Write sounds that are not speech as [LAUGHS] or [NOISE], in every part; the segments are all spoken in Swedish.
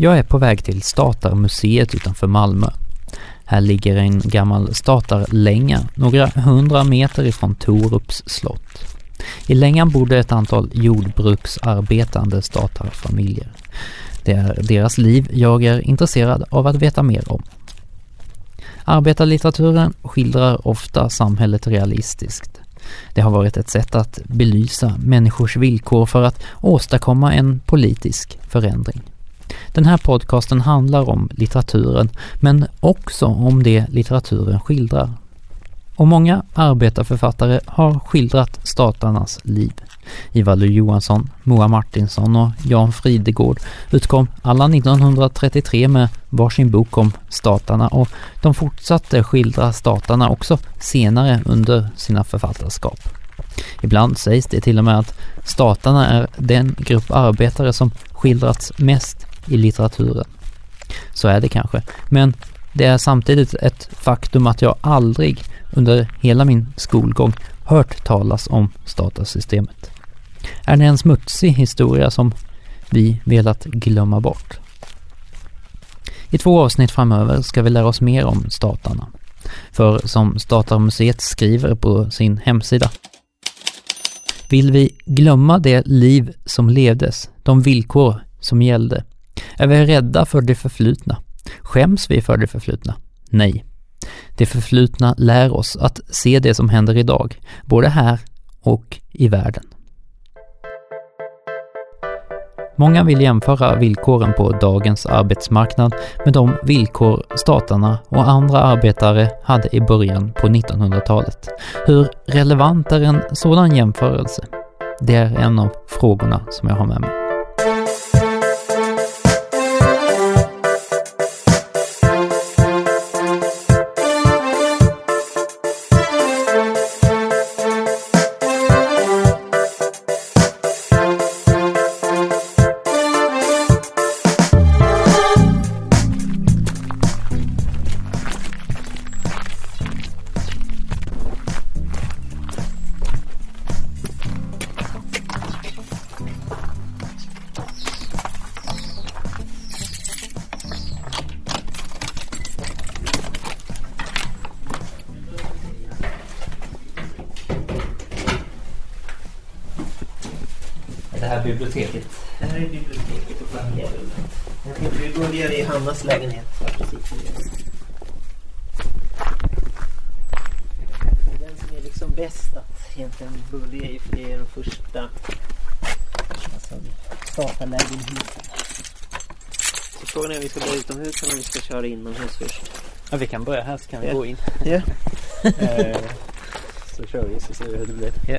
Jag är på väg till Statarmuseet utanför Malmö. Här ligger en gammal statarlänga några hundra meter ifrån Torups slott. I längan bodde ett antal jordbruksarbetande statarfamiljer. Det är deras liv jag är intresserad av att veta mer om. Arbetarlitteraturen skildrar ofta samhället realistiskt. Det har varit ett sätt att belysa människors villkor för att åstadkomma en politisk förändring. Den här podcasten handlar om litteraturen, men också om det litteraturen skildrar. Och många arbetarförfattare har skildrat statarnas liv. Ivar Lo-Johansson, Moa Martinsson och Jan Fridegård utkom alla 1933 med varsin bok om statarna och de fortsatte skildra statarna också senare under sina författarskap. Ibland sägs det till och med att statarna är den grupp arbetare som skildrats mest i litteraturen. Så är det kanske, men det är samtidigt ett faktum att jag aldrig under hela min skolgång hört talas om statarsystemet. Är det en smutsig historia som vi velat glömma bort? I två avsnitt framöver ska vi lära oss mer om statarna. För som Statarmuseet skriver på sin hemsida vill vi glömma det liv som levdes, de villkor som gällde? Är vi rädda för det förflutna? Skäms vi för det förflutna? Nej. Det förflutna lär oss att se det som händer idag, både här och i världen. Många vill jämföra villkoren på dagens arbetsmarknad med de villkor staterna och andra arbetare hade i början på 1900-talet. Hur relevant är en sådan jämförelse? Det är en av frågorna som jag har med mig. Här biblioteket. Det här är biblioteket och planeringsrummet. Vi börjar i Hannas lägenhet. Den som är liksom bäst att egentligen börja i för det är den första alltså, statarlägenheten. Så frågan är om vi ska börja utomhus eller om vi ska köra inomhus först. Ja, vi kan börja här så kan vi Ja. gå in. Ja. Eh, så kör vi så ser vi hur det blir. Ja.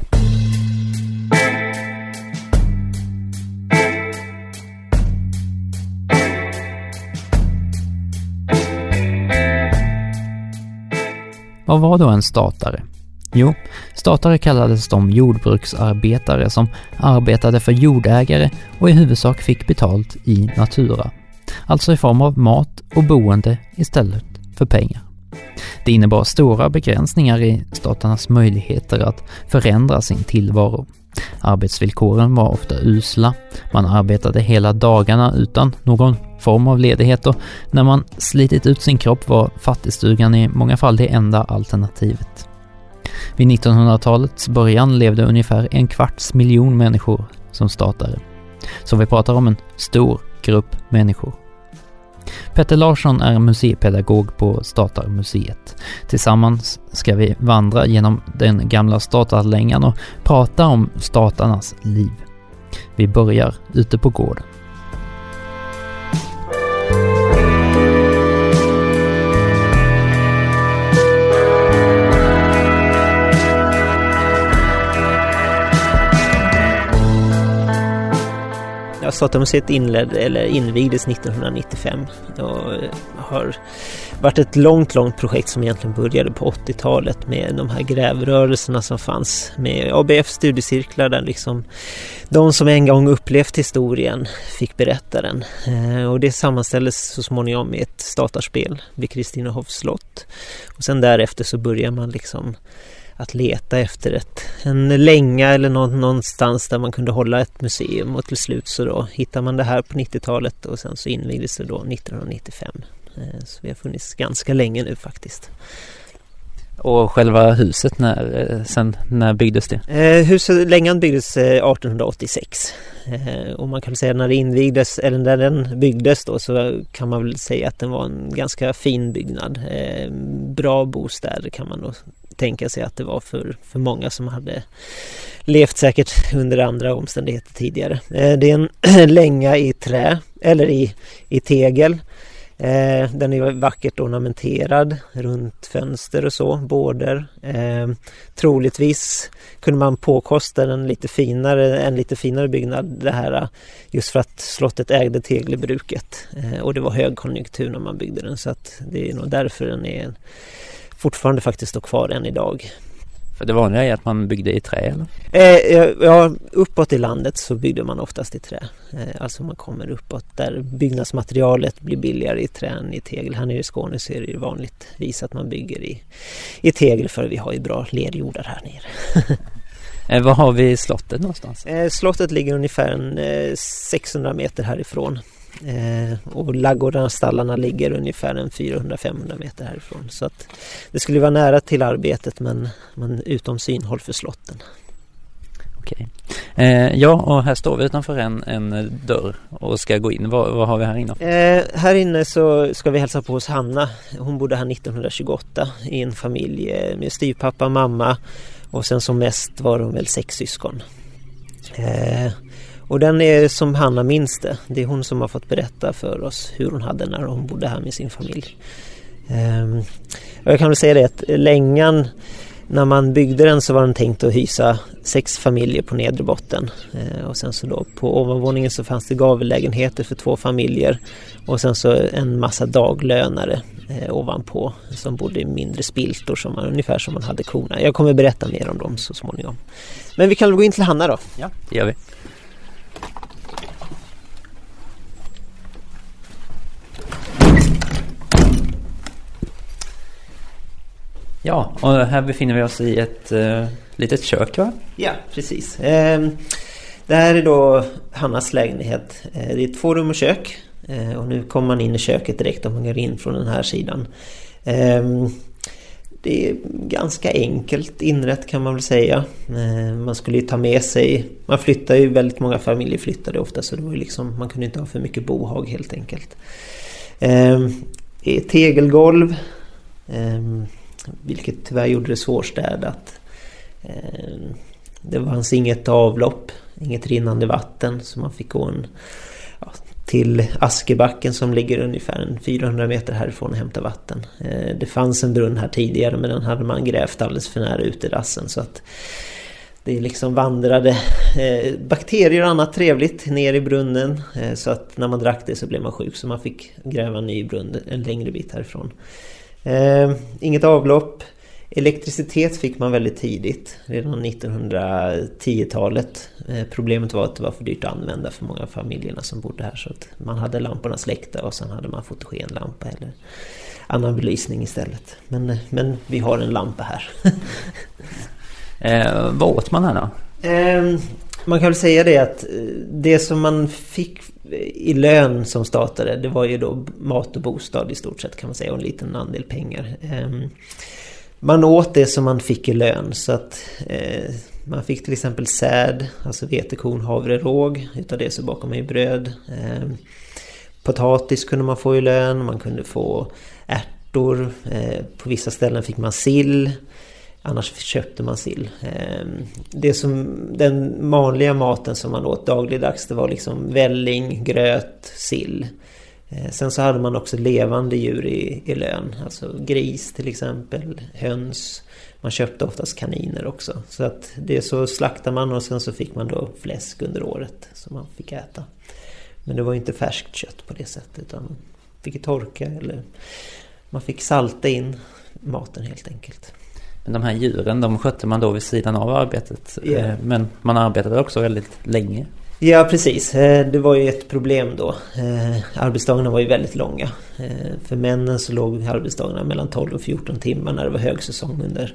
Vad var då en statare? Jo, statare kallades de jordbruksarbetare som arbetade för jordägare och i huvudsak fick betalt i natura. Alltså i form av mat och boende istället för pengar. Det innebar stora begränsningar i statarnas möjligheter att förändra sin tillvaro. Arbetsvillkoren var ofta usla, man arbetade hela dagarna utan någon form av ledighet och när man slitit ut sin kropp var fattigstugan i många fall det enda alternativet. Vid 1900-talets början levde ungefär en kvarts miljon människor som statare. Så vi pratar om en stor grupp människor. Petter Larsson är museipedagog på Statarmuseet. Tillsammans ska vi vandra genom den gamla statarlängan och prata om statarnas liv. Vi börjar ute på gården. Ja, Statarmuseet inledde, eller invigdes 1995 och eh, har varit ett långt, långt projekt som egentligen började på 80-talet med de här grävrörelserna som fanns med ABF studiecirklar där liksom de som en gång upplevt historien fick berätta den. Eh, och det sammanställdes så småningom i ett statarspel vid Kristinehovs slott. Och sen därefter så börjar man liksom att leta efter ett, en länga eller någonstans där man kunde hålla ett museum och till slut så då hittar man det här på 90-talet och sen så invigdes det då 1995. Eh, så vi har funnits ganska länge nu faktiskt. Och själva huset, när, eh, sen, när byggdes det? Eh, huset, längan byggdes 1886 eh, och man kan säga när det invigdes, eller när den byggdes då så kan man väl säga att den var en ganska fin byggnad. Eh, bra bostäder kan man nog tänka sig att det var för, för många som hade levt säkert under andra omständigheter tidigare. Eh, det är en [CLEARS THROAT] länga i trä eller i, i tegel Eh, den är vackert ornamenterad runt fönster och så, bårder. Eh, troligtvis kunde man påkosta den lite finare, en lite finare byggnad det här just för att slottet ägde tegelbruket eh, och det var högkonjunktur när man byggde den så att det är nog därför den är fortfarande faktiskt står kvar än idag. För det vanliga är att man byggde i trä eller? Eh, ja, uppåt i landet så byggde man oftast i trä. Eh, alltså man kommer uppåt där byggnadsmaterialet blir billigare i trä än i tegel. Här nere i Skåne så är det vanligtvis att man bygger i, i tegel för vi har ju bra lerjordar här nere. [LAUGHS] eh, var har vi slottet någonstans? Eh, slottet ligger ungefär en, 600 eh, meter härifrån. Eh, och laggårdarna, stallarna ligger ungefär en 400-500 meter härifrån. Så att det skulle vara nära till arbetet men, men utom synhåll för slotten. Okej. Eh, ja, och här står vi utanför en, en dörr och ska gå in. Vad, vad har vi här inne? Eh, här inne så ska vi hälsa på hos Hanna. Hon bodde här 1928 i en familj eh, med styvpappa, mamma och sen som mest var de väl sex syskon. Eh, och den är som Hanna minns det. Det är hon som har fått berätta för oss hur hon hade när hon bodde här med sin familj. Um, jag kan väl säga det att längan när man byggde den så var den tänkt att hysa sex familjer på nedre botten. Eh, och sen så då på ovanvåningen så fanns det gavellägenheter för två familjer. Och sen så en massa daglönare eh, ovanpå som bodde i mindre spiltor som man, ungefär som man hade korna. Jag kommer berätta mer om dem så småningom. Men vi kan väl gå in till Hanna då? Ja, det gör vi. Ja, och här befinner vi oss i ett uh, litet kök va? Ja, precis. Eh, det här är då Hannas lägenhet. Eh, det är två rum och kök. Eh, och nu kommer man in i köket direkt om man går in från den här sidan. Ehm, det är ganska enkelt inrätt kan man väl säga. Eh, man skulle ju ta med sig... Man flyttar ju, väldigt många familjer flyttade ofta så det var ju liksom, man kunde inte ha för mycket bohag helt enkelt. Ehm, det är tegelgolv. Ehm, vilket tyvärr gjorde det svårstädat. Eh, det fanns inget avlopp, inget rinnande vatten så man fick gå en, ja, till Askebacken som ligger ungefär 400 meter härifrån och hämta vatten. Eh, det fanns en brunn här tidigare men den hade man grävt alldeles för nära utedassen så att det liksom vandrade eh, bakterier och annat trevligt ner i brunnen så att när man drack det så blev man sjuk så man fick gräva en ny brunn en längre bit härifrån. Eh, inget avlopp. Elektricitet fick man väldigt tidigt, redan 1910-talet. Eh, problemet var att det var för dyrt att använda för många av familjerna som bodde här. Så att man hade lamporna släckta och sen hade man fotogenlampa eller annan belysning istället. Men, men vi har en lampa här. [LAUGHS] eh, vad åt man här då? Eh, man kan väl säga det att eh, det som man fick i lön som startade det var ju då mat och bostad i stort sett kan man säga och en liten andel pengar. Ehm, man åt det som man fick i lön så att eh, man fick till exempel säd, alltså vetekorn, havre, råg. Utav det så bakade man ju bröd. Ehm, potatis kunde man få i lön, man kunde få ärtor. Eh, på vissa ställen fick man sill. Annars köpte man sill. Ehm, det som, den vanliga maten som man åt dagligdags det var liksom välling, gröt, sill. Ehm, sen så hade man också levande djur i, i lön. Alltså gris till exempel, höns. Man köpte oftast kaniner också. Så att det så slaktade man och sen så fick man då fläsk under året som man fick äta. Men det var inte färskt kött på det sättet utan man fick torka eller man fick salta in maten helt enkelt. De här djuren, de skötte man då vid sidan av arbetet. Yeah. Men man arbetade också väldigt länge. Ja precis, eh, det var ju ett problem då. Eh, arbetsdagarna var ju väldigt långa. Eh, för männen så låg arbetsdagarna mellan 12 och 14 timmar när det var högsäsong under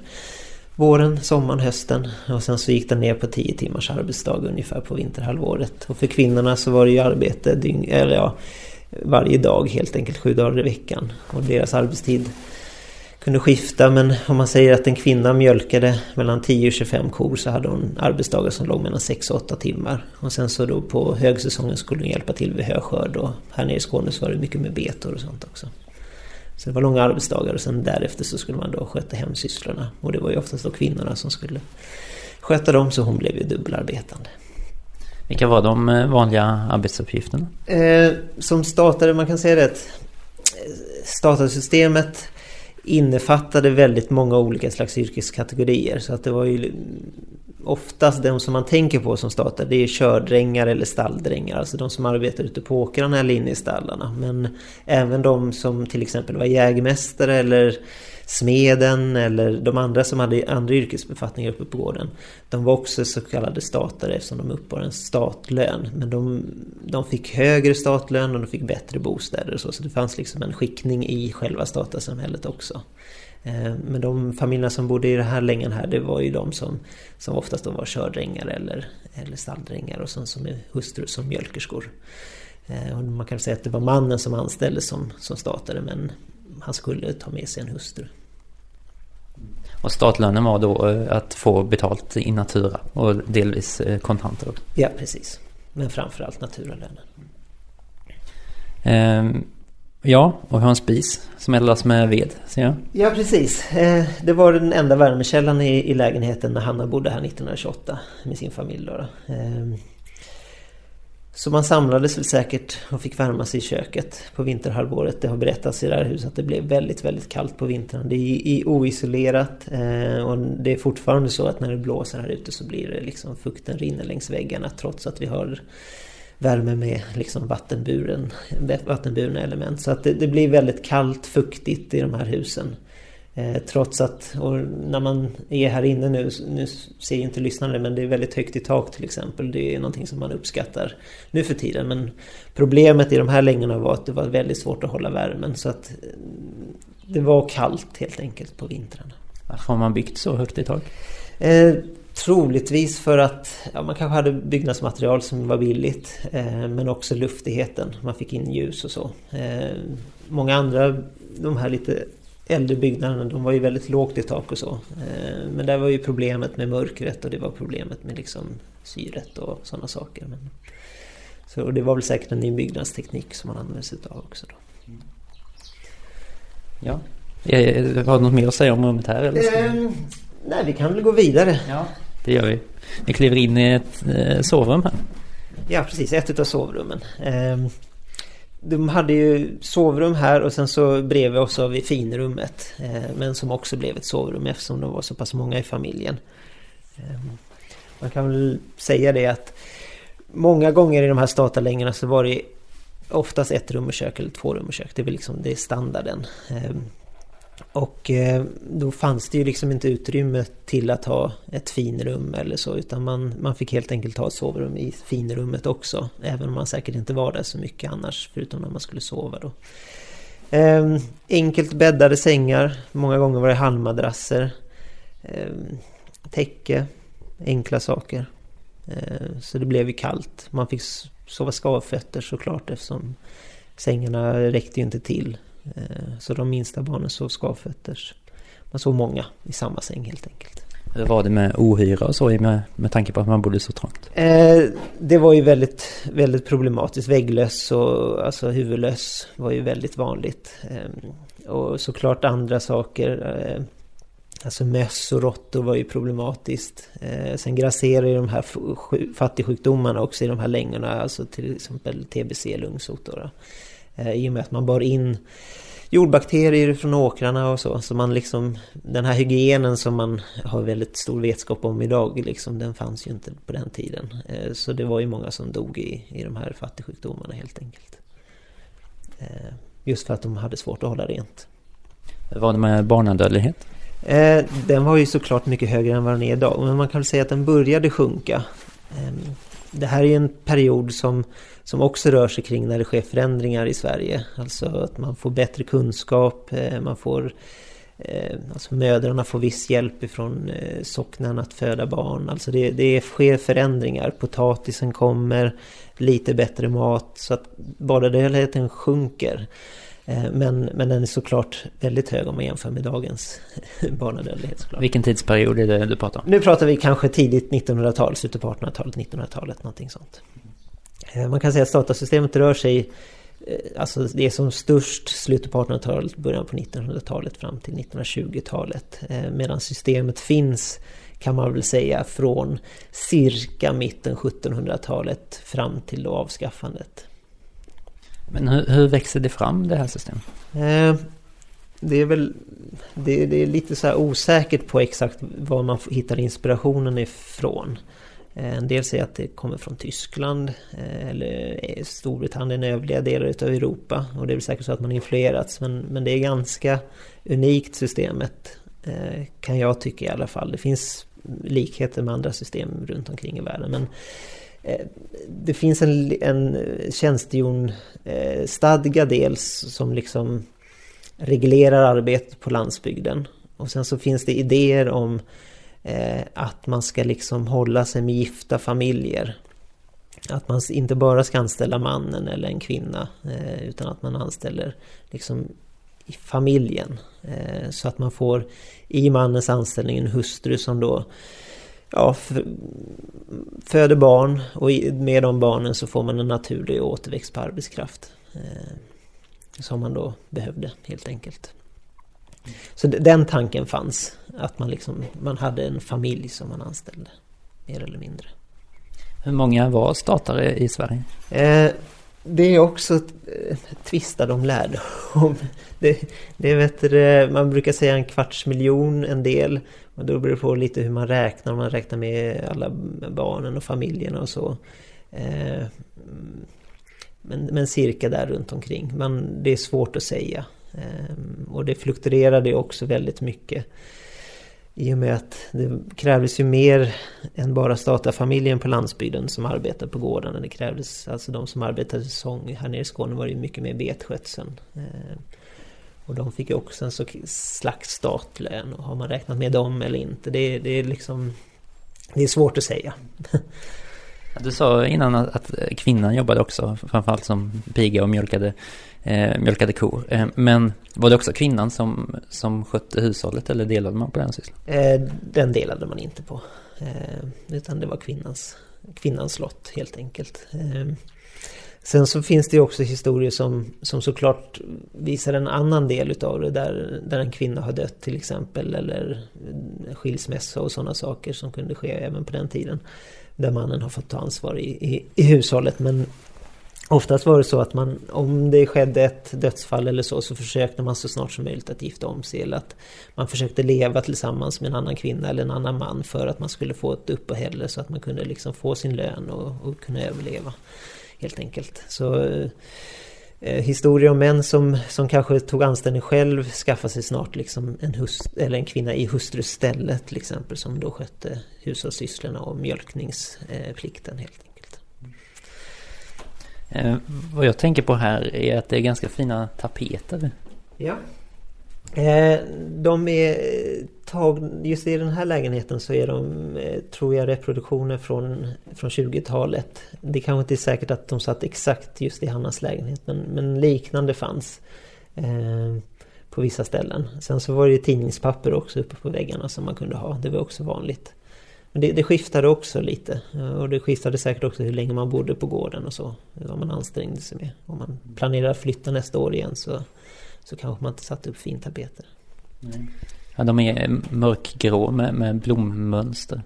våren, sommaren, hösten och sen så gick det ner på 10 timmars arbetsdag ungefär på vinterhalvåret. Och för kvinnorna så var det ju arbete dygn, eller ja, varje dag helt enkelt, sju dagar i veckan. Och deras arbetstid kunde skifta men om man säger att en kvinna mjölkade mellan 10 och 25 kor så hade hon arbetsdagar som låg mellan 6 och 8 timmar. Och sen så då på högsäsongen skulle hon hjälpa till vid höskörd och här nere i Skåne så var det mycket med betor och sånt också. Så det var långa arbetsdagar och sen därefter så skulle man då sköta hemsysslorna. Och det var ju oftast då kvinnorna som skulle sköta dem så hon blev ju dubbelarbetande. Vilka var de eh, vanliga arbetsuppgifterna? Eh, som statare, man kan säga det att eh, statarsystemet innefattade väldigt många olika slags yrkeskategorier. Så att det var ju oftast de som man tänker på som statare, det är kördrängar eller stalldrängar. Alltså de som arbetar ute på åkrarna eller inne i stallarna. Men även de som till exempel var jägmästare eller smeden eller de andra som hade andra yrkesbefattningar uppe på gården. De var också så kallade statare eftersom de uppbar en statlön. Men de, de fick högre statlön och de fick bättre bostäder och så. Så det fanns liksom en skickning i själva statarsamhället också. Eh, men de familjerna som bodde i den här längan här det var ju de som, som oftast då var kördrängar eller, eller stalldrängar och sen som är hustrur som mjölkerskor. Eh, och man kan säga att det var mannen som anställdes som, som statare men han skulle ta med sig en hustru. Och startlönen var då eh, att få betalt i natura och delvis kontanter också? Ja, precis. Men framförallt naturalönen. Ehm, Ja, och vi har en spis som eldas med ved, ser jag. Ja, precis. Eh, det var den enda värmekällan i lägenheten när Hanna bodde här 1928 med sin familj. Då. Så man samlades väl säkert och fick värma sig i köket på vinterhalvåret. Det har berättats i det här huset att det blev väldigt, väldigt kallt på vintern. Det är oisolerat eh, och det är fortfarande så att när det blåser här ute så blir det liksom fukten rinner längs väggarna trots att vi har värme med liksom vattenburen, vattenburna element. Så att det, det, blir väldigt kallt, fuktigt i de här husen. Eh, trots att, och när man är här inne nu, nu ser inte lyssnarna men det är väldigt högt i tak till exempel. Det är någonting som man uppskattar nu för tiden. Men problemet i de här längorna var att det var väldigt svårt att hålla värmen. Så att eh, det var kallt helt enkelt på vintrarna. Varför har man byggt så högt i tak? Eh, Troligtvis för att ja, man kanske hade byggnadsmaterial som var billigt eh, men också luftigheten. Man fick in ljus och så. Eh, många andra, de här lite äldre byggnaderna, de var ju väldigt lågt i tak och så. Eh, men där var ju problemet med mörkret och det var problemet med liksom syret och sådana saker. Men, så och det var väl säkert en ny byggnadsteknik som man använde sig av också då. Ja. Eh, har du något mer att säga om rummet här? Eller? Eh, nej, vi kan väl gå vidare. Ja det gör vi. Vi kliver in i ett eh, sovrum här. Ja, precis. Ett av sovrummen. Eh, de hade ju sovrum här och sen så bredvid oss har vi finrummet. Eh, men som också blev ett sovrum eftersom de var så pass många i familjen. Ehm, man kan väl säga det att många gånger i de här statarlängorna så var det oftast ett rum och kök eller två rum och kök. Det är liksom det är standarden. Ehm, och eh, då fanns det ju liksom inte utrymme till att ha ett finrum eller så utan man, man fick helt enkelt ha ett sovrum i finrummet också. Även om man säkert inte var där så mycket annars förutom när man skulle sova då. Eh, enkelt bäddade sängar, många gånger var det halmmadrasser. Eh, täcke, enkla saker. Eh, så det blev ju kallt. Man fick sova skavfötter såklart eftersom sängarna räckte ju inte till. Eh, så de minsta barnen sov skavfötters. Man sov många i samma säng helt enkelt. Hur var det med ohyra och så med, med tanke på att man bodde så trångt? Eh, det var ju väldigt, väldigt problematiskt. Vägglöss och alltså huvudlöss var ju väldigt vanligt. Eh, och såklart andra saker. Eh, alltså möss och råttor var ju problematiskt. Eh, sen grasserar ju de här fattigsjukdomarna också i de här längorna. Alltså till exempel TBC, lungsot. Då, då. Eh, I och med att man bar in jordbakterier från åkrarna och så. Så man liksom, den här hygienen som man har väldigt stor vetskap om idag, liksom, den fanns ju inte på den tiden. Eh, så det var ju många som dog i, i de här fattigsjukdomarna helt enkelt. Eh, just för att de hade svårt att hålla rent. Det med barnadödlighet? Den var ju såklart mycket högre än vad den är idag. Men man kan väl säga att den började sjunka. Ehm, det här är en period som, som också rör sig kring när det sker förändringar i Sverige. Alltså att man får bättre kunskap, eh, man får Eh, alltså mödrarna får viss hjälp ifrån eh, socknen att föda barn. Alltså det, det sker förändringar. Potatisen kommer, lite bättre mat. Så att barnadödligheten sjunker. Men, men den är såklart väldigt hög om man jämför med dagens [LAUGHS] barnadödlighet. Såklart. Vilken tidsperiod är det du pratar om? Nu pratar vi kanske tidigt 1900-tal, slutet på 1800-talet, 1900-talet, någonting sånt. Man kan säga att datasystemet rör sig Eh, alltså det är som störst slutet på 1800-talet, början på 1900-talet fram till 1920-talet. Eh, medan systemet finns kan man väl säga från cirka mitten 1700-talet fram till då avskaffandet. Men hur, hur växer det fram det här systemet? Eh, det är väl det, det, är lite så här osäkert på exakt var man hittar inspirationen ifrån. Eh, en del säger att det kommer från Tyskland eh, eller eh, Storbritannien, övriga delar av Europa. Och det är väl säkert så att man influerats. Men, men det är ganska unikt systemet. Kan jag tycka i alla fall. Det finns likheter med andra system runt omkring i världen. Men det finns en, en tjänstehjonstadga dels som liksom reglerar arbetet på landsbygden. Och sen så finns det idéer om Eh, att man ska liksom hålla sig med gifta familjer. Att man inte bara ska anställa mannen eller en kvinna eh, utan att man anställer liksom i familjen. Eh, så att man får i mannens anställning en hustru som då ja, föder barn och med de barnen så får man en naturlig återväxt på arbetskraft. Eh, som man då behövde helt enkelt. Så den tanken fanns. Att man, liksom, man hade en familj som man anställde. Mer eller mindre. Hur många var statare i Sverige? Eh, det är också eh, tvistade om lärde [LAUGHS] om. Det, det vet, man brukar säga en kvarts miljon en del. Och då beror det på lite hur man räknar. Om man räknar med alla barnen och familjerna och så. Eh, men, men cirka där runt omkring. Men det är svårt att säga. Ehm, och det fluktuerade också väldigt mycket. I och med att det krävdes ju mer än bara statarfamiljen på landsbygden som arbetade på gårdarna. Det krävdes, alltså de som arbetade säsong. Här nere i Skåne var det ju mycket mer betskötseln. Ehm, och de fick ju också en slags statlön. Och har man räknat med dem eller inte? Det, det är liksom... Det är svårt att säga. [LAUGHS] Du sa innan att kvinnan jobbade också, framförallt som piga och mjölkade eh, mjölkade kor. Eh, men var det också kvinnan som, som skötte hushållet eller delade man på den sysslan? Eh, den delade man inte på. Eh, utan det var kvinnans, kvinnans lott helt enkelt. Eh, sen så finns det ju också historier som, som såklart visar en annan del utav det. Där, där en kvinna har dött till exempel. Eller skilsmässa och sådana saker som kunde ske även på den tiden. Där mannen har fått ta ansvar i, i, i hushållet. Men Oftast var det så att man, om det skedde ett dödsfall eller så, så försökte man så snart som möjligt att gifta om sig. Eller att man försökte leva tillsammans med en annan kvinna eller en annan man för att man skulle få ett uppehälle så att man kunde liksom få sin lön och, och kunna överleva. Helt enkelt. Så eh, historier om män som, som kanske tog anställning själv skaffade sig snart liksom en, hust, eller en kvinna i hustrus ställe till exempel som då skötte hushållssysslorna och mjölkningsplikten helt enkelt. Eh, vad jag tänker på här är att det är ganska fina tapeter. Ja. Eh, de är tag, just i den här lägenheten så är de, eh, tror jag, reproduktioner från, från 20-talet. Det kanske inte är säkert att de satt exakt just i Hannas lägenhet men, men liknande fanns. Eh, på vissa ställen. Sen så var det tidningspapper också uppe på väggarna som man kunde ha. Det var också vanligt. Men det, det skiftade också lite. Eh, och det skiftade säkert också hur länge man bodde på gården och så. Vad man ansträngde sig med. Om man planerar att flytta nästa år igen så, så kanske man inte satte upp fintapeter. Ja, de är mörkgrå med, med blommönster.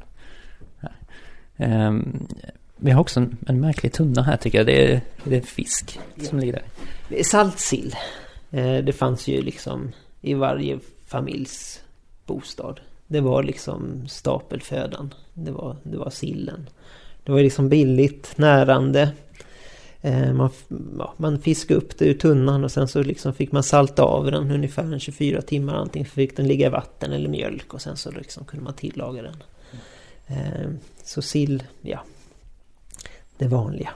Um, vi har också en, en märklig tunna här tycker jag. Det är, det är fisk som ligger där. Saltsill. Eh, det fanns ju liksom i varje familjs bostad. Det var liksom stapelfödan. Det var, det var sillen. Det var liksom billigt, närande. Eh, man, ja, man fiskade upp det ur tunnan och sen så liksom fick man salta av den ungefär 24 timmar. Antingen fick den ligga i vatten eller mjölk och sen så liksom kunde man tillaga den. Eh, så sill, ja. Det vanliga.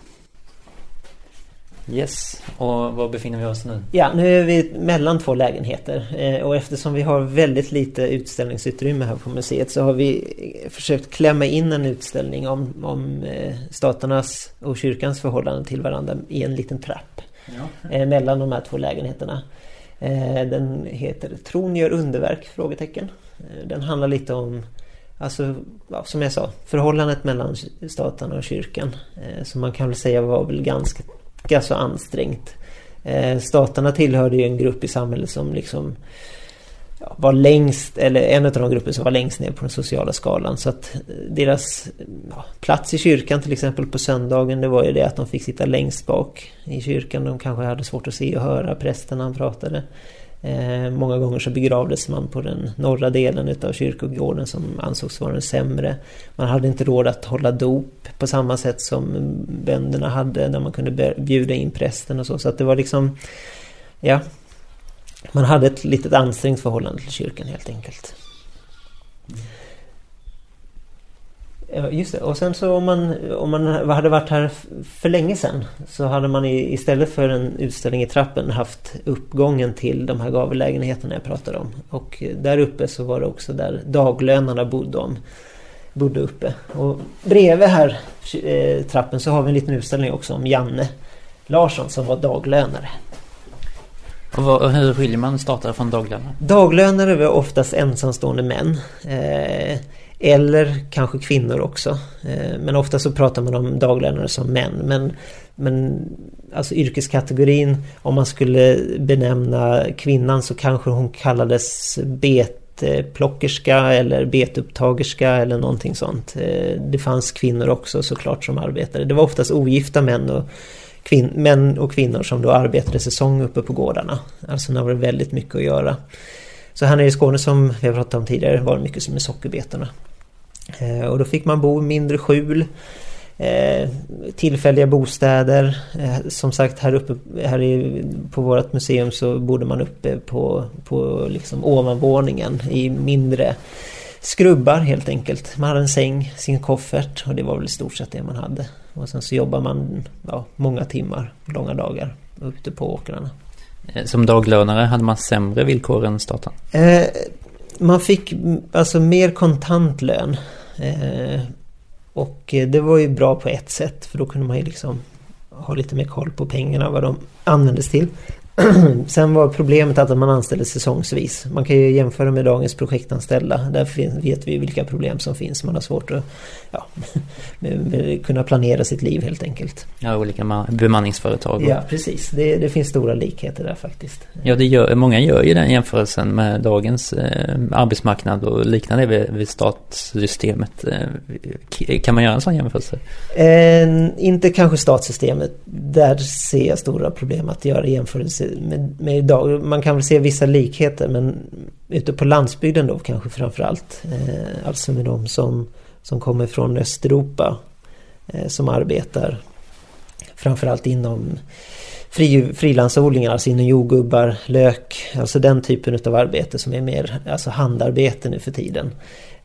Yes, och var befinner vi oss nu? Ja, nu är vi mellan två lägenheter eh, och eftersom vi har väldigt lite utställningsutrymme här på museet så har vi försökt klämma in en utställning om, om eh, staternas och kyrkans förhållande till varandra i en liten trapp ja. Eh, mellan de här två lägenheterna. Den heter Tron gör underverk? Frågetecken. Den handlar lite om Alltså, som jag sa, förhållandet mellan staten och kyrkan. Som man kan väl säga var väl ganska, ganska ansträngt. Eh, staterna tillhörde ju en grupp i samhället som liksom var längst, eller en av de grupper som var längst ner på den sociala skalan. Så att eh, deras ja, plats i kyrkan till exempel på söndagen det var ju det att de fick sitta längst bak i kyrkan. De kanske hade svårt att se och höra prästen när han pratade. Eh, många gånger så begravdes man på den norra delen utav kyrkogården som ansågs vara den sämre. Man hade inte råd att hålla dop på samma sätt som bönderna hade där man kunde bjuda in prästen och så. Så att det var liksom... Ja. Man hade ett litet ansträngt förhållande till kyrkan helt enkelt. Just det. Och sen så om man, om man hade varit här för länge sedan så hade man istället för en utställning i trappen haft uppgången till de här gavellägenheterna jag pratade om. Och där uppe så var det också där daglönarna bodde, om, bodde uppe. Och bredvid här eh, trappen så har vi en liten utställning också om Janne Larsson som var daglönare. Och vad, hur skiljer man statare från daglönare? Daglönare var oftast ensamstående män. Eh, eller kanske kvinnor också. Eh, men ofta så pratar man om daglönare som män. Men, men alltså yrkeskategorin, om man skulle benämna kvinnan så kanske hon kallades betplockerska eller betupptagerska eller någonting sånt. Eh, det fanns kvinnor också såklart som arbetade. Det var oftast ogifta män och, kvin män och kvinnor som då arbetade säsong uppe på gårdarna. Alltså när det var väldigt mycket att göra. Så här nere i Skåne som vi har pratat om tidigare var det mycket som med sockerbetorna. Eh, och då fick man bo i mindre skjul. Eh, tillfälliga bostäder. Eh, som sagt här uppe här i, på vårt museum så bodde man uppe på, på liksom ovanvåningen i mindre skrubbar helt enkelt. Man hade en säng, sin koffert och det var väl i stort sett det man hade. Och sen så jobbar man ja, många timmar, långa dagar ute på åkrarna. Som daglönare hade man sämre villkor än staten? Eh, man fick alltså mer kontantlön. Eh, och det var ju bra på ett sätt för då kunde man ju liksom ha lite mer koll på pengarna, vad de användes till. [CLEARS THROAT] Sen var problemet att man anställde säsongsvis. Man kan ju jämföra med dagens projektanställda. Där vet vi vilka problem som finns. Man har svårt att ja, [LAUGHS] kunna planera sitt liv helt enkelt. Ja, olika bemanningsföretag. Ja, precis. Det, det, finns stora likheter där faktiskt. Ja, det gör, många gör ju den jämförelsen med dagens eh, arbetsmarknad och liknande vid, vid statssystemet. Eh, kan man göra en sån jämförelse? Eh, inte kanske statssystemet. Där ser jag stora problem att göra jämförelser med, med idag. Man kan väl se vissa likheter men ute på landsbygden då kanske framförallt. Eh, alltså med de som, som kommer från Östeuropa. Eh, som arbetar framförallt inom fri, frilansodlingar, alltså inom jordgubbar, lök, alltså den typen av arbete som är mer alltså handarbete nu för tiden.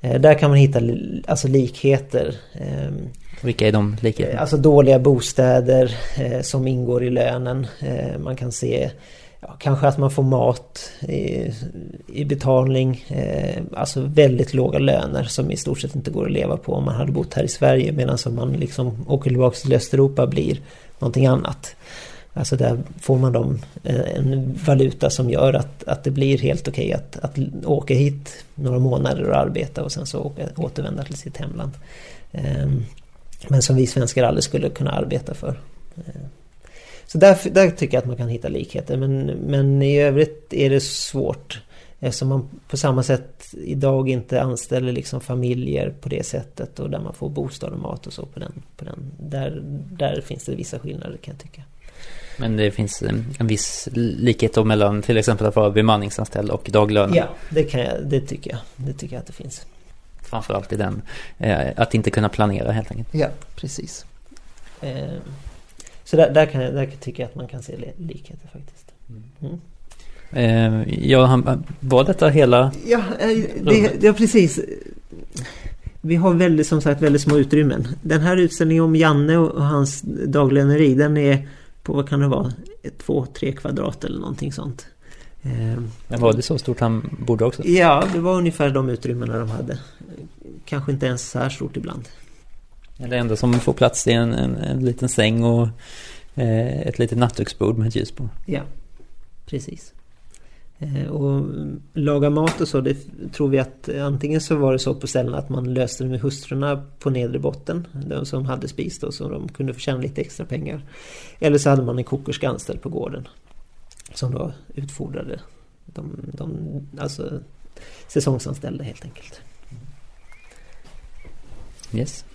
Eh, där kan man hitta alltså likheter. Eh, vilka är de likheterna? Eh, alltså dåliga bostäder eh, som ingår i lönen. Eh, man kan se ja, kanske att man får mat i, i betalning. Eh, alltså väldigt låga löner som i stort sett inte går att leva på om man hade bott här i Sverige. Medan om man liksom åker tillbaka till Östeuropa blir någonting annat. Alltså där får man dem eh, en valuta som gör att, att det blir helt okej att, att åka hit några månader och arbeta och sen så åka, återvända till sitt hemland. Ehm, men som vi svenskar aldrig skulle kunna arbeta för. Eh, så där, där tycker jag att man kan hitta likheter men, men i övrigt är det svårt. Eftersom man på samma sätt idag inte anställer liksom familjer på det sättet och där man får bostad och mat och så på den. På den. Där, där finns det vissa skillnader kan jag tycka. Men det finns en viss likhet då mellan till exempel att vara bemanningsanställd och daglönare? Ja, det, kan jag, det tycker jag. Det tycker jag att det finns. Framförallt i den, eh, att inte kunna planera helt enkelt. Ja, precis. Eh, så där, där, kan jag, där tycker jag att man kan se likheter faktiskt. Mm. Eh, ja, var detta hela Ja, det, ja, precis. Vi har väldigt, som sagt väldigt små utrymmen. Den här utställningen om Janne och hans daglöneri den är på vad kan det vara, två, tre kvadrat eller någonting sånt. Eh, Men var det så stort han bodde också? Ja, det var ungefär de utrymmena de hade. Kanske inte ens så här stort ibland. Det enda som får plats är en, en, en liten säng och eh, ett litet nattduksbord med ett ljus på. Ja, precis. Eh, och laga mat och så, det tror vi att antingen så var det så på ställen att man löste det med hustrurna på nedre botten. De som hade spis då, så de kunde få tjäna lite extra pengar. Eller så hade man en kokerska anställd på gården. Som då utfordrade de, de alltså säsongsanställda helt enkelt. Yes.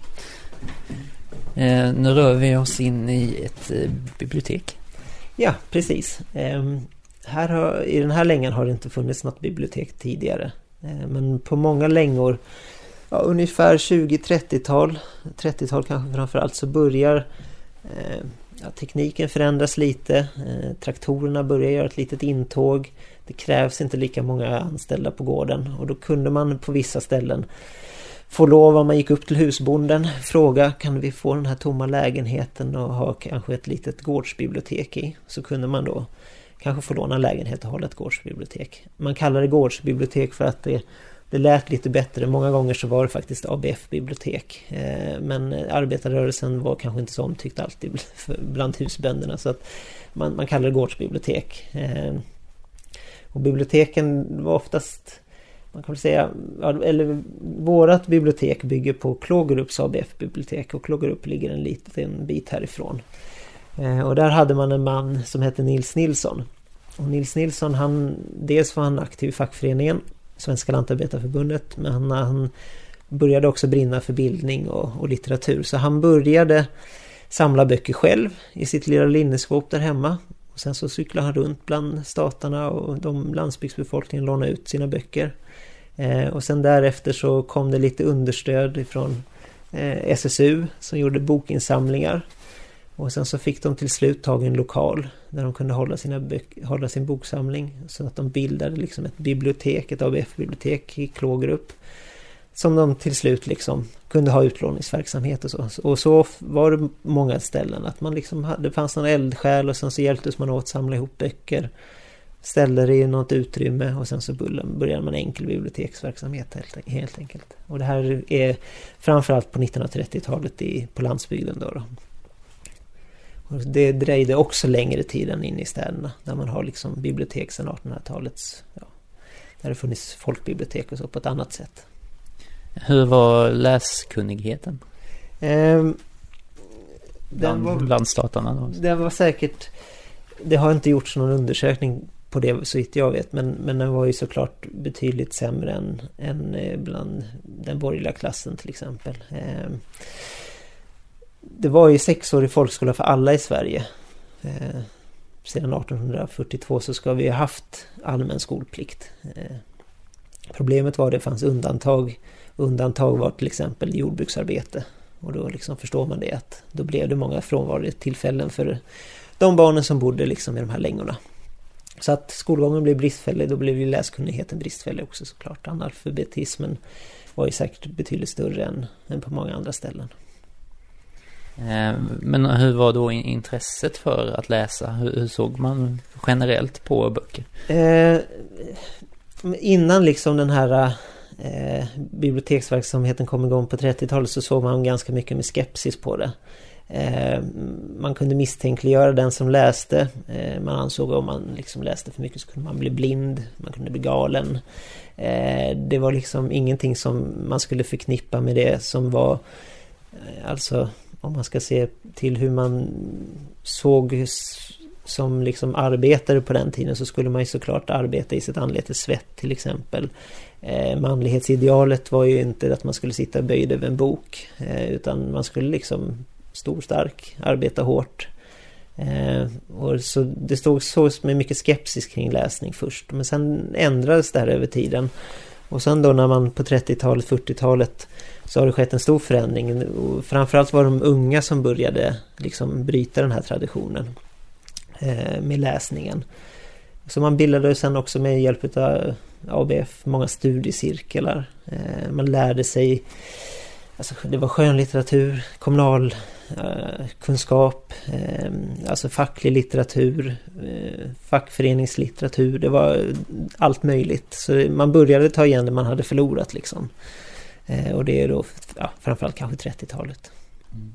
Eh, nu rör vi oss in i ett eh, bibliotek. Ja, precis. Eh, här har, I den här längan har det inte funnits något bibliotek tidigare. Eh, men på många längor, ja, ungefär 20-30-tal, 30-tal kanske framförallt, så börjar eh, ja, tekniken förändras lite. Eh, traktorerna börjar göra ett litet intåg. Det krävs inte lika många anställda på gården och då kunde man på vissa ställen få lov om man gick upp till husbonden fråga kan vi få den här tomma lägenheten och ha kanske ett litet gårdsbibliotek i. Så kunde man då kanske få låna lägenhet och hålla ett gårdsbibliotek. Man kallar det gårdsbibliotek för att det, det lät lite bättre. Många gånger så var det faktiskt ABF-bibliotek. Eh, men arbetarrörelsen var kanske inte så omtyckt alltid [LAUGHS] bland husbönderna så att man, man kallar det gårdsbibliotek. Eh, och biblioteken var oftast man kan väl säga, eller vårat bibliotek bygger på Klågerups ABF-bibliotek och Klågerup ligger en liten bit härifrån. Eh, och där hade man en man som hette Nils Nilsson. Och Nils Nilsson han, dels var han aktiv i fackföreningen Svenska Lantarbetarförbundet men han, han började också brinna för bildning och, och, litteratur. Så han började samla böcker själv i sitt lilla linneskåp där hemma. Och sen så cyklade han runt bland statarna och de landsbygdsbefolkningen lånade ut sina böcker. Eh, och sen därefter så kom det lite understöd ifrån eh, SSU som gjorde bokinsamlingar. Och sen så fick de till slut tag i en lokal där de kunde hålla, sina hålla sin boksamling. Så att de bildade liksom ett bibliotek, ett ABF-bibliotek i Klågerup. Som de till slut liksom kunde ha utlåningsverksamhet och så. Och så var det många ställen att man liksom hade, det fanns någon eldsjäl och sen så hjälptes man åt att samla ihop böcker. Ställde det i något utrymme och sen så började man enkel biblioteksverksamhet helt, helt enkelt. Och det här är framförallt på 1930-talet på landsbygden då. då. Det dröjde också längre tid än inne i städerna där man har liksom bibliotek sedan 1800-talets... Ja, där det funnits folkbibliotek och så på ett annat sätt. Hur var läskunnigheten? Eh, bland, var, bland statarna då? Den var säkert... Det har inte gjorts någon undersökning på det så vitt jag vet men, men den var ju såklart betydligt sämre än, än eh, bland den borgerliga klassen till exempel. Eh, det var ju sexårig folkskola för alla i Sverige. Eh, sedan 1842 så ska vi ha haft allmän skolplikt. Eh, problemet var att det fanns undantag. Undantag var till exempel jordbruksarbete. Och då liksom förstår man det att då blev det många frånvarotillfällen för de barnen som bodde liksom i de här längorna. Så att skolgången blev bristfällig, då blev ju läskunnigheten bristfällig också såklart. Analfabetismen var ju säkert betydligt större än, än på många andra ställen. Eh, men hur var då intresset för att läsa? Hur, såg man generellt på böcker? Eh, innan liksom den här eh, biblioteksverksamheten kom igång på 30-talet så såg man ganska mycket med skepsis på det. Eh, man kunde misstänkliggöra den som läste. Eh, man ansåg att om man liksom läste för mycket så kunde man bli blind, man kunde bli galen. Eh, det var liksom ingenting som man skulle förknippa med det som var eh, Alltså om man ska se till hur man såg som liksom arbetare på den tiden så skulle man ju såklart arbeta i sitt anletes svett till exempel. Eh, manlighetsidealet var ju inte att man skulle sitta böjd över en bok eh, utan man skulle liksom stor stark, arbeta hårt. Eh, och så det stod så med mycket skepsis kring läsning först men sen ändrades det här över tiden. Och sen då när man på 30-talet, 40-talet så har det skett en stor förändring. Och framförallt var de unga som började liksom bryta den här traditionen eh, med läsningen. Så man bildade sen också med hjälp av ABF många studiecirklar. Eh, man lärde sig, alltså det var skönlitteratur, kommunal kunskap, eh, alltså facklig litteratur, eh, fackföreningslitteratur. Det var allt möjligt. Så man började ta igen det man hade förlorat liksom. Eh, och det är då ja, framförallt kanske 30-talet. Mm.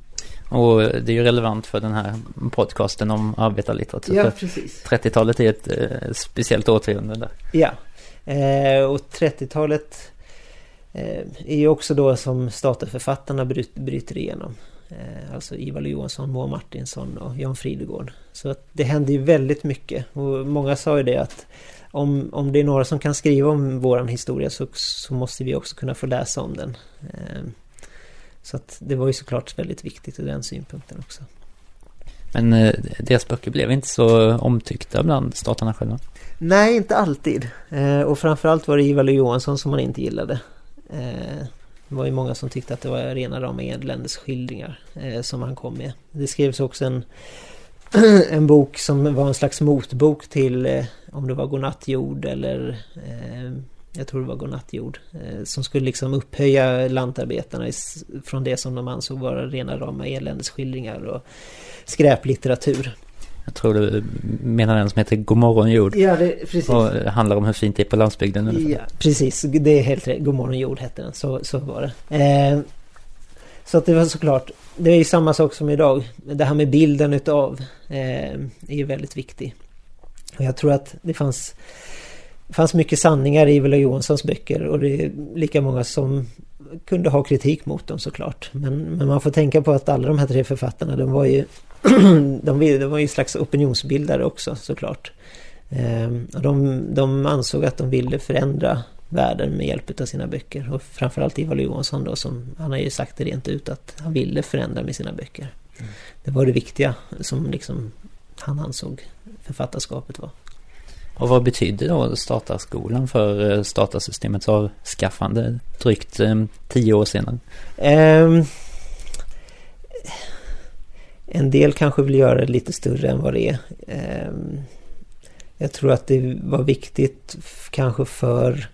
Och det är ju relevant för den här podcasten om arbetarlitteratur. Ja, precis. 30-talet är ett eh, speciellt årtionde där. Ja, eh, och 30-talet eh, är ju också då som statarförfattarna bryt, bryter igenom. Eh, alltså Ivar Johansson, Moa Martinsson och Jan Fridegård. Så att det händer ju väldigt mycket. Och många sa ju det att om, om det är några som kan skriva om våran historia så, så måste vi också kunna få läsa om den. Eh, så att det var ju såklart väldigt viktigt ur den synpunkten också. Men eh, deras böcker blev inte så omtyckta bland staterna själva? Nej, inte alltid. Eh, och framförallt var det Ivar Johansson som man inte gillade. Eh, det var ju många som tyckte att det var rena rama enländesskildringar eh, som han kom med. Det skrevs också en, [CLEARS THROAT] en bok som var en slags motbok till eh, om det var Godnatt jord eller eh, jag tror det var Godnattjord, eh, som skulle liksom upphöja lantarbetarna från det som de ansåg vara rena rama eländesskildringar och skräplitteratur. Jag tror du menar den som heter Godmorgon jord. Ja, det, precis. Och handlar om hur fint det är på landsbygden. Ja, precis. Det är helt rätt. Godmorgon jord hette den. Så, så var det. Eh, så att det var såklart. Det är ju samma sak som idag. Det här med bilden utav eh, är ju väldigt viktig. Och jag tror att det fanns fanns mycket sanningar i Villa Johanssons böcker och det är lika många som kunde ha kritik mot dem såklart. Men, men man får tänka på att alla de här tre författarna de var ju [CLEARS THROAT] de, de var ju slags opinionsbildare också såklart. Ehm, och de, de ansåg att de ville förändra världen med hjälp av sina böcker. Och framförallt Ivar Johansson då som han har ju sagt det rent ut att han ville förändra med sina böcker. Mm. Det var det viktiga som liksom han ansåg författarskapet var. Och vad betyder då statarskolan för eh, statarsystemets avskaffande drygt eh, tio år senare? Um, en del kanske vill göra det lite större än vad det är. Ehm, jag tror att det var viktigt kanske för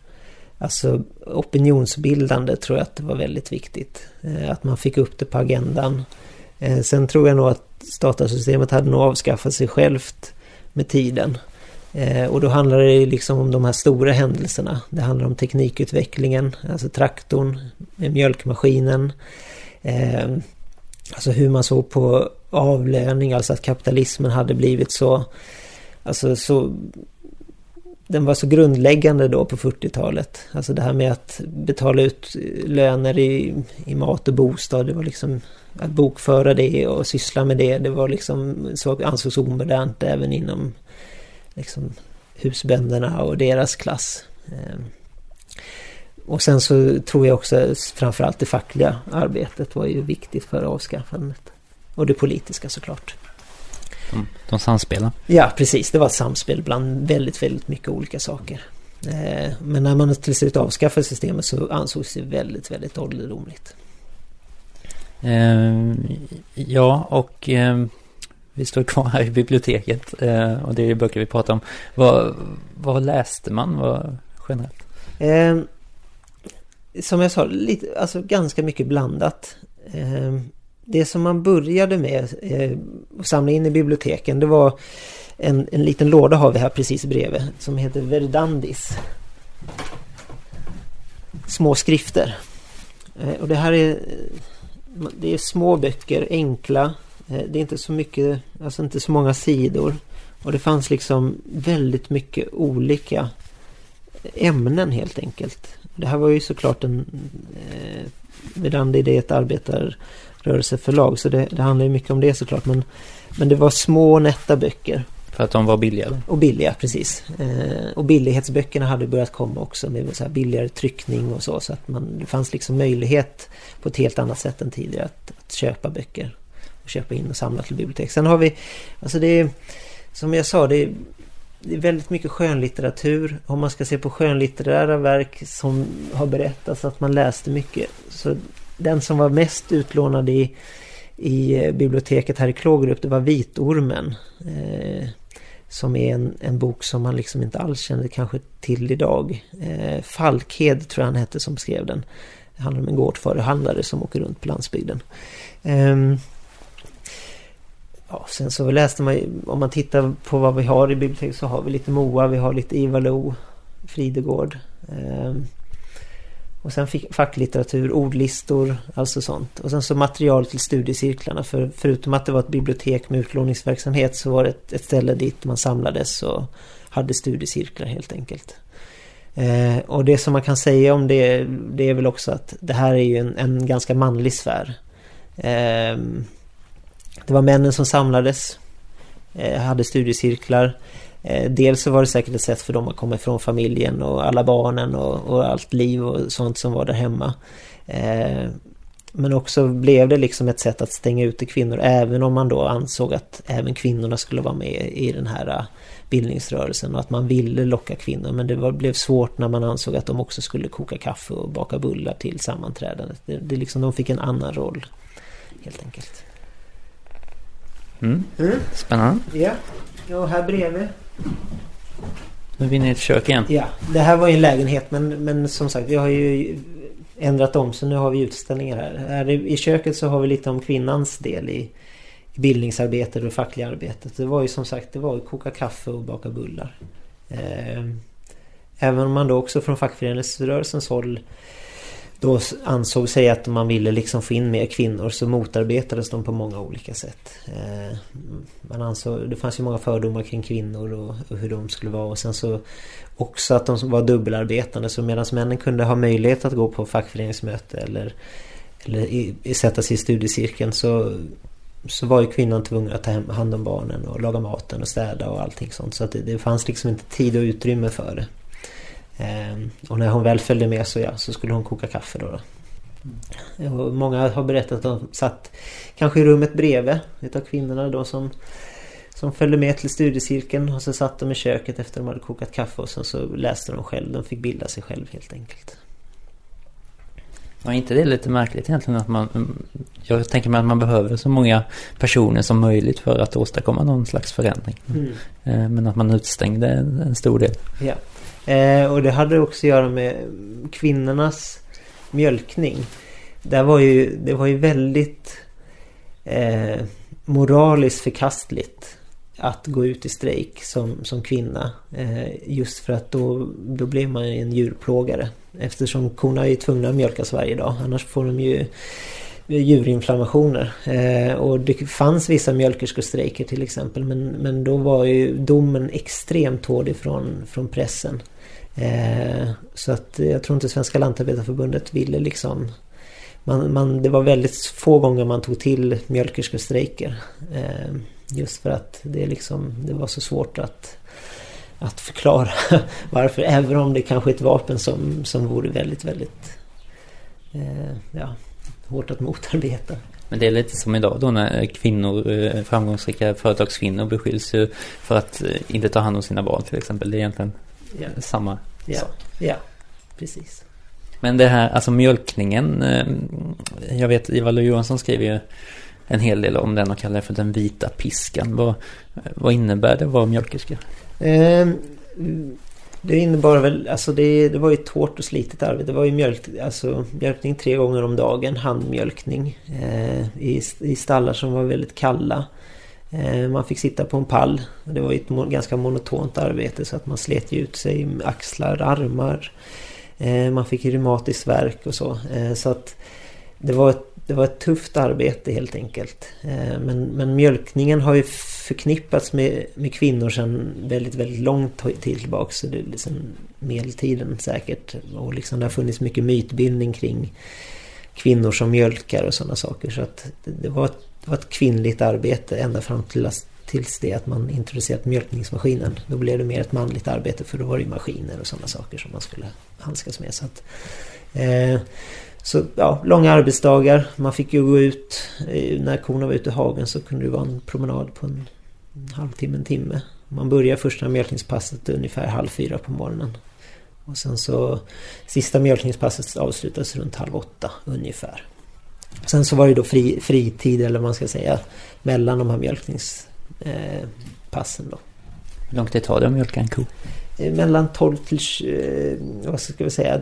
alltså opinionsbildande tror jag att det var väldigt viktigt. Eh, att man fick upp det på agendan. Eh, sen tror jag nog att statarsystemet hade nog avskaffat sig självt med tiden. Eh, och då handlar det liksom om de här stora händelserna. Det handlar om teknikutvecklingen, alltså traktorn, mjölkmaskinen. Ehm, Alltså hur man såg på avlöning, alltså att kapitalismen hade blivit så... Alltså så... Den var så grundläggande då på 40-talet. Alltså det här med att betala ut löner i, i mat och bostad. Det var liksom att bokföra det och syssla med det. Det var liksom så ansågs omodernt även inom liksom husbönderna och deras klass. Ehm. Och sen så tror jag också framförallt det fackliga arbetet var ju viktigt för avskaffandet. Och det politiska såklart. De, de samspelar? Ja, precis. Det var ett samspel bland väldigt, väldigt mycket olika saker. Ehm, men när man till slut avskaffade systemet så ansågs det väldigt, väldigt ålderdomligt. Eh, ja, och eh, vi står kvar här i biblioteket eh, och det är böcker vi pratar om. Vad, vad läste man vad, generellt? Som jag sa, lite, alltså ganska mycket blandat. Eh, det som man började med eh, att samla in i biblioteken det var en, en liten låda har vi här precis bredvid som heter Verdandis. Små skrifter. Eh, och det här är, eh, det är små böcker, enkla eh, det är inte så mycket, alltså inte så många sidor. Och det fanns liksom väldigt mycket olika ämnen helt enkelt. Det här var ju såklart en... Eh, Vedandi det är ett arbetarrörelseförlag så det, det handlar ju mycket om det såklart. Men, men det var små nätta böcker. För att de var billigare? Och billiga, precis. Eh, och billighetsböckerna hade börjat komma också med så här billigare tryckning och så. Så att man, det fanns liksom möjlighet på ett helt annat sätt än tidigare att, att köpa böcker och köpa in och samla till bibliotek. Sen har vi, alltså det är, som jag sa, det är, det är väldigt mycket skönlitteratur. Om man ska se på skönlitterära verk som har berättats att man läste mycket. Så den som var mest utlånad i, i biblioteket här i Klågerup, det var Vitormen. Eh, som är en, en bok som man liksom inte alls kände kanske till idag. Eh, Falkhed tror jag han hette som skrev den. Det handlar om en gårdförhandlare som åker runt på landsbygden. Eh, Ja, sen så läste man om man tittar på vad vi har i biblioteket så har vi lite Moa, vi har lite Ivar Lo, Fridegård. Eh, och sen facklitteratur, ordlistor, alltså sånt. Och sen så material till studiecirklarna. För förutom att det var ett bibliotek med utlåningsverksamhet så var det ett, ett ställe dit man samlades och hade studiecirklar helt enkelt. Eh, och det som man kan säga om det, det är väl också att det här är ju en, en ganska manlig sfär. Eh, det var männen som samlades, eh, hade studiecirklar. Eh, dels så var det säkert ett sätt för dem att komma ifrån familjen och alla barnen och, och allt liv och sånt som var där hemma. Eh, men också blev det liksom ett sätt att stänga ute kvinnor även om man då ansåg att även kvinnorna skulle vara med i den här bildningsrörelsen och att man ville locka kvinnor men det var, blev svårt när man ansåg att de också skulle koka kaffe och baka bullar till sammanträdandet. Det, det liksom, de fick en annan roll helt enkelt. Mm. Mm. Spännande. Ja. och här bredvid. Nu är vi inne i ett kök igen. Ja, det här var ju en lägenhet men, men som sagt vi har ju ändrat om så nu har vi utställningar här. här I köket så har vi lite om kvinnans del i, bildningsarbetet och fackliga arbetet. Det var ju som sagt det var att koka kaffe och baka bullar. Eh, även om man då också från fackföreningsrörelsens håll då ansåg sig att man ville liksom få in mer kvinnor så motarbetades de på många olika sätt. Eh, man ansåg, det fanns ju många fördomar kring kvinnor och, och, hur de skulle vara och sen så också att de var dubbelarbetande så medan männen kunde ha möjlighet att gå på fackföreningsmöte eller, eller i, i sätta sig i studiecirkeln så, så var ju kvinnan tvungen att ta hand om barnen och laga maten och städa och allting sånt så att det, det fanns liksom inte tid och utrymme för det. Ehm, och när hon väl följde med så, ja, så skulle hon koka kaffe då. då. Mm. Och många har berättat att de satt kanske i rummet bredvid utav kvinnorna då som, som följde med till studiecirkeln och så satt de i köket efter de hade kokat kaffe och sen så läste de själv. De fick bilda sig själv helt enkelt. Var inte det lite märkligt egentligen att man... Jag tänker mig att man behöver så många personer som möjligt för att åstadkomma någon slags förändring. Mm. Eh, men att man utstängde en stor del. Ja. Eh, och det hade också att göra med kvinnornas mjölkning. Det var ju, det var ju väldigt eh, moraliskt förkastligt att gå ut i strejk som, som kvinna. Eh, just för att då, då blev man en djurplågare. Eftersom korna är tvungna att mjölkas varje dag. Annars får de ju djurinflammationer. Eh, och det fanns vissa mjölkerskestrejker till exempel. Men, men då var ju domen extremt hård ifrån från pressen. Eh, så att jag tror inte Svenska Lantarbetarförbundet ville liksom man, man, det var väldigt få gånger man tog till mjölkerskestrejker. Eh, just för att det, liksom, det var så svårt att, att förklara [LAUGHS] varför. Även om det kanske är ett vapen som, som vore väldigt, väldigt eh, ja, hårt att motarbeta. Men det är lite som idag då när kvinnor, eh, framgångsrika företagskvinnor beskylls för att eh, inte ta hand om sina barn till exempel. Det är egentligen ja. samma ja. sak. Ja, precis. Men det här, alltså mjölkningen. Eh, jag vet Ivar Johansson skriver ju en hel del om den och kallar det för den vita piskan. Vad, vad innebär det att vara mjölkerska? Eh, det innebar väl, alltså det, det var ju ett hårt och slitigt arbete. Det var ju mjölk, alltså mjölkning tre gånger om dagen, handmjölkning. Eh, i, I stallar som var väldigt kalla. Eh, man fick sitta på en pall. Det var ett ganska monotont arbete så att man slet ut sig med axlar, armar. Eh, man fick reumatiskt värk och så. Eh, så att det var ett, det var ett tufft arbete helt enkelt. Men, men mjölkningen har ju förknippats med, med kvinnor sedan väldigt, väldigt lång tid tillbaka. Så det är liksom medeltiden säkert. Och liksom det har funnits mycket mytbildning kring kvinnor som mjölkar och sådana saker. Så att det, var ett det var ett kvinnligt arbete ända fram till tills det att man introducerat mjölkningsmaskinen. Då blev det mer ett manligt arbete för då var det ju maskiner och sådana saker som man skulle handskas med. Så, att, eh, så ja, långa arbetsdagar. Man fick ju gå ut. Eh, när korna var ute i hagen så kunde det vara en promenad på en, en halvtimme, en timme. Man börjar första mjölkningspasset ungefär halv fyra på morgonen. Och sen så sista mjölkningspasset avslutas runt halv åtta ungefär. Sen så var det då fri, fritid eller vad man ska säga mellan de här mjölkningspassen då. Hur lång tid tar det att mjölka en ko? Eh, mellan 12 till, eh, vad ska vi säga,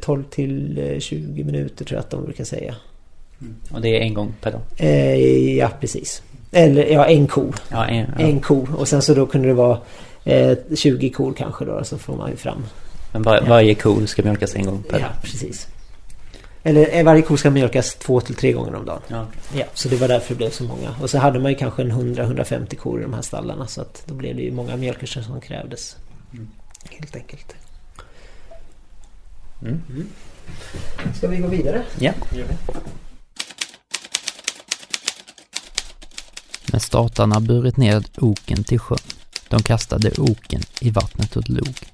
12 eh, till 20 minuter tror jag att de brukar säga. Mm. Och det är en gång per dag? Ja, precis. Eller ja, en ko. Ja, en, ja. En ko. Och sen så då kunde det vara eh, 20 kor kanske då. Så får man ju fram. Men var, varje ko ska mjölkas en gång per Ja, precis. Eller eh, varje ko ska mjölkas två till tre gånger om dagen. Ja. Ja, så det var därför det blev så många. Och så hade man ju kanske en 100-150 kor i de här stallarna. Så att då blev det ju många mjölkerskor som krävdes. Mm. Helt enkelt. Mm. Ska vi gå vidare? Ja. När statarna burit ned oken till sjön, de kastade oken i vattnet och log.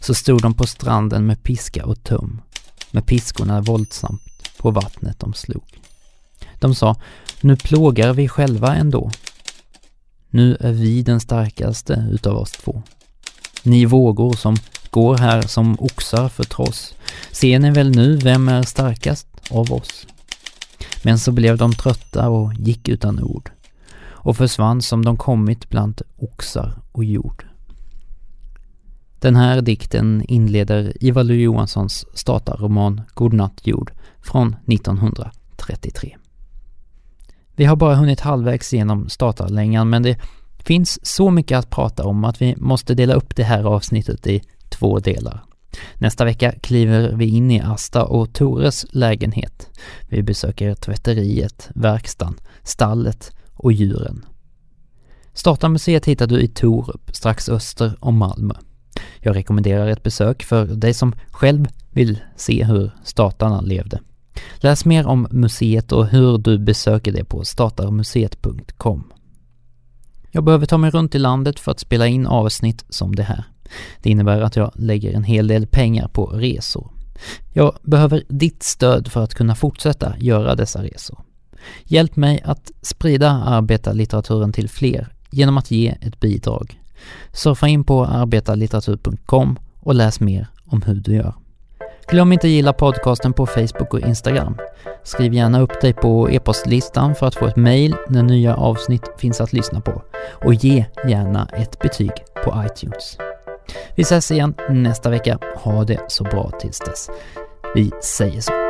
Så stod de på stranden med piska och tum, med piskorna våldsamt på vattnet de slog. De sa, nu plågar vi själva ändå. Nu är vi den starkaste utav oss två. Ni vågor som går här som oxar för tross, ser ni väl nu vem är starkast av oss? Men så blev de trötta och gick utan ord och försvann som de kommit bland oxar och jord. Den här dikten inleder Ivar Lo-Johanssons statarroman Godnatt jord från 1933. Vi har bara hunnit halvvägs genom statarlängan men det finns så mycket att prata om att vi måste dela upp det här avsnittet i två delar. Nästa vecka kliver vi in i Asta och Tores lägenhet. Vi besöker tvätteriet, verkstaden, stallet och djuren. Statarmuseet hittar du i Torup, strax öster om Malmö. Jag rekommenderar ett besök för dig som själv vill se hur statarna levde. Läs mer om museet och hur du besöker det på statarmuseet.com. Jag behöver ta mig runt i landet för att spela in avsnitt som det här. Det innebär att jag lägger en hel del pengar på resor. Jag behöver ditt stöd för att kunna fortsätta göra dessa resor. Hjälp mig att sprida arbetarlitteraturen till fler genom att ge ett bidrag. Surfa in på arbetarlitteratur.com och läs mer om hur du gör. Glöm inte gilla podcasten på Facebook och Instagram. Skriv gärna upp dig på e-postlistan för att få ett mail när nya avsnitt finns att lyssna på. Och ge gärna ett betyg på iTunes. Vi ses igen nästa vecka. Ha det så bra tills dess. Vi säger så.